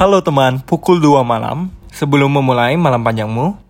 Halo teman, pukul 2 malam. Sebelum memulai malam panjangmu,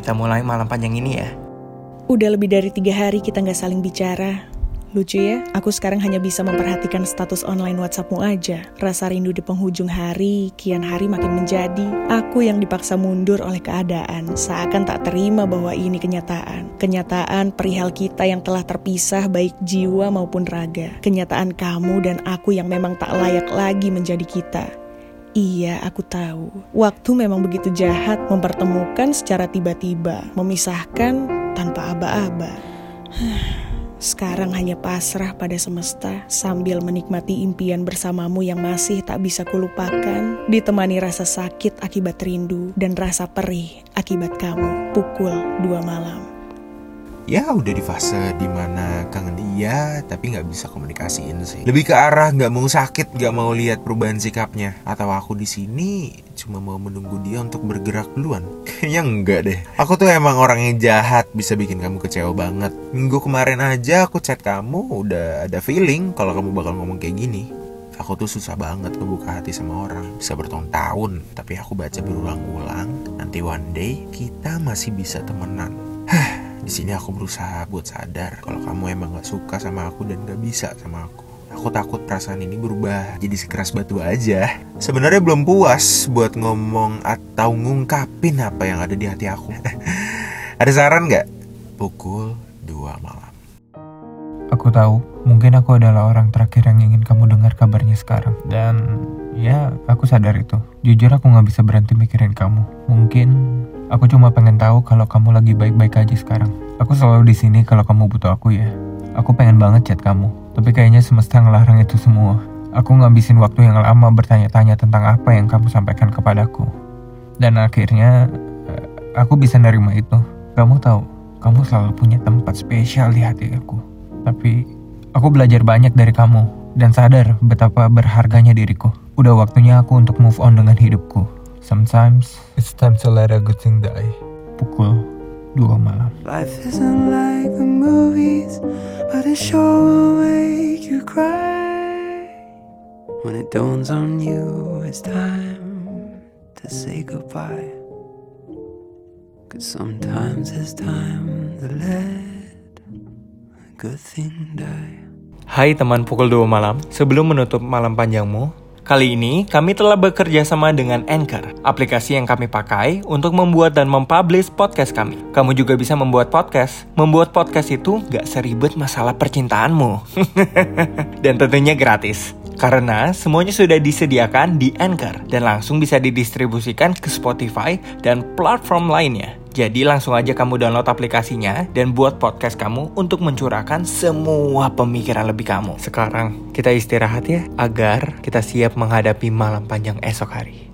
kita mulai malam panjang ini ya. Udah lebih dari tiga hari kita nggak saling bicara. Lucu ya, aku sekarang hanya bisa memperhatikan status online WhatsAppmu aja. Rasa rindu di penghujung hari, kian hari makin menjadi. Aku yang dipaksa mundur oleh keadaan, seakan tak terima bahwa ini kenyataan. Kenyataan perihal kita yang telah terpisah baik jiwa maupun raga. Kenyataan kamu dan aku yang memang tak layak lagi menjadi kita. Iya, aku tahu. Waktu memang begitu jahat mempertemukan secara tiba-tiba, memisahkan tanpa aba-aba. Sekarang hanya pasrah pada semesta sambil menikmati impian bersamamu yang masih tak bisa kulupakan, ditemani rasa sakit akibat rindu dan rasa perih akibat kamu pukul 2 malam ya udah di fase di mana kangen dia tapi nggak bisa komunikasiin sih. Lebih ke arah nggak mau sakit nggak mau lihat perubahan sikapnya. Atau aku di sini cuma mau menunggu dia untuk bergerak duluan. Kayaknya enggak deh. Aku tuh emang orang yang jahat bisa bikin kamu kecewa banget. Minggu kemarin aja aku chat kamu udah ada feeling kalau kamu bakal ngomong kayak gini. Aku tuh susah banget ngebuka hati sama orang. Bisa bertahun-tahun tapi aku baca berulang-ulang. Nanti one day kita masih bisa temenan di sini aku berusaha buat sadar kalau kamu emang gak suka sama aku dan gak bisa sama aku. Aku takut perasaan ini berubah jadi sekeras batu aja. Sebenarnya belum puas buat ngomong atau ngungkapin apa yang ada di hati aku. ada saran gak? Pukul 2 malam. Aku tahu, mungkin aku adalah orang terakhir yang ingin kamu dengar kabarnya sekarang. Dan ya, aku sadar itu. Jujur aku gak bisa berhenti mikirin kamu. Mungkin Aku cuma pengen tahu kalau kamu lagi baik-baik aja sekarang. Aku selalu di sini kalau kamu butuh aku ya. Aku pengen banget chat kamu, tapi kayaknya semesta ngelarang itu semua. Aku ngabisin waktu yang lama bertanya-tanya tentang apa yang kamu sampaikan kepadaku. Dan akhirnya eh, aku bisa nerima itu. Kamu tahu, kamu selalu punya tempat spesial di hati aku. Tapi aku belajar banyak dari kamu dan sadar betapa berharganya diriku. Udah waktunya aku untuk move on dengan hidupku. Sometimes it's time to let a good thing die. Pukul 2 malam. Life isn't like the movies, but it sure will make you cry. When it dawns on you, it's time to say goodbye. Cause sometimes it's time to let a good thing die. Hai teman pukul 2 malam, sebelum menutup malam panjangmu, Kali ini, kami telah bekerja sama dengan Anchor, aplikasi yang kami pakai untuk membuat dan mempublish podcast kami. Kamu juga bisa membuat podcast. Membuat podcast itu gak seribet masalah percintaanmu. dan tentunya gratis. Karena semuanya sudah disediakan di Anchor dan langsung bisa didistribusikan ke Spotify dan platform lainnya. Jadi langsung aja kamu download aplikasinya dan buat podcast kamu untuk mencurahkan semua pemikiran lebih kamu. Sekarang kita istirahat ya agar kita siap menghadapi malam panjang esok hari.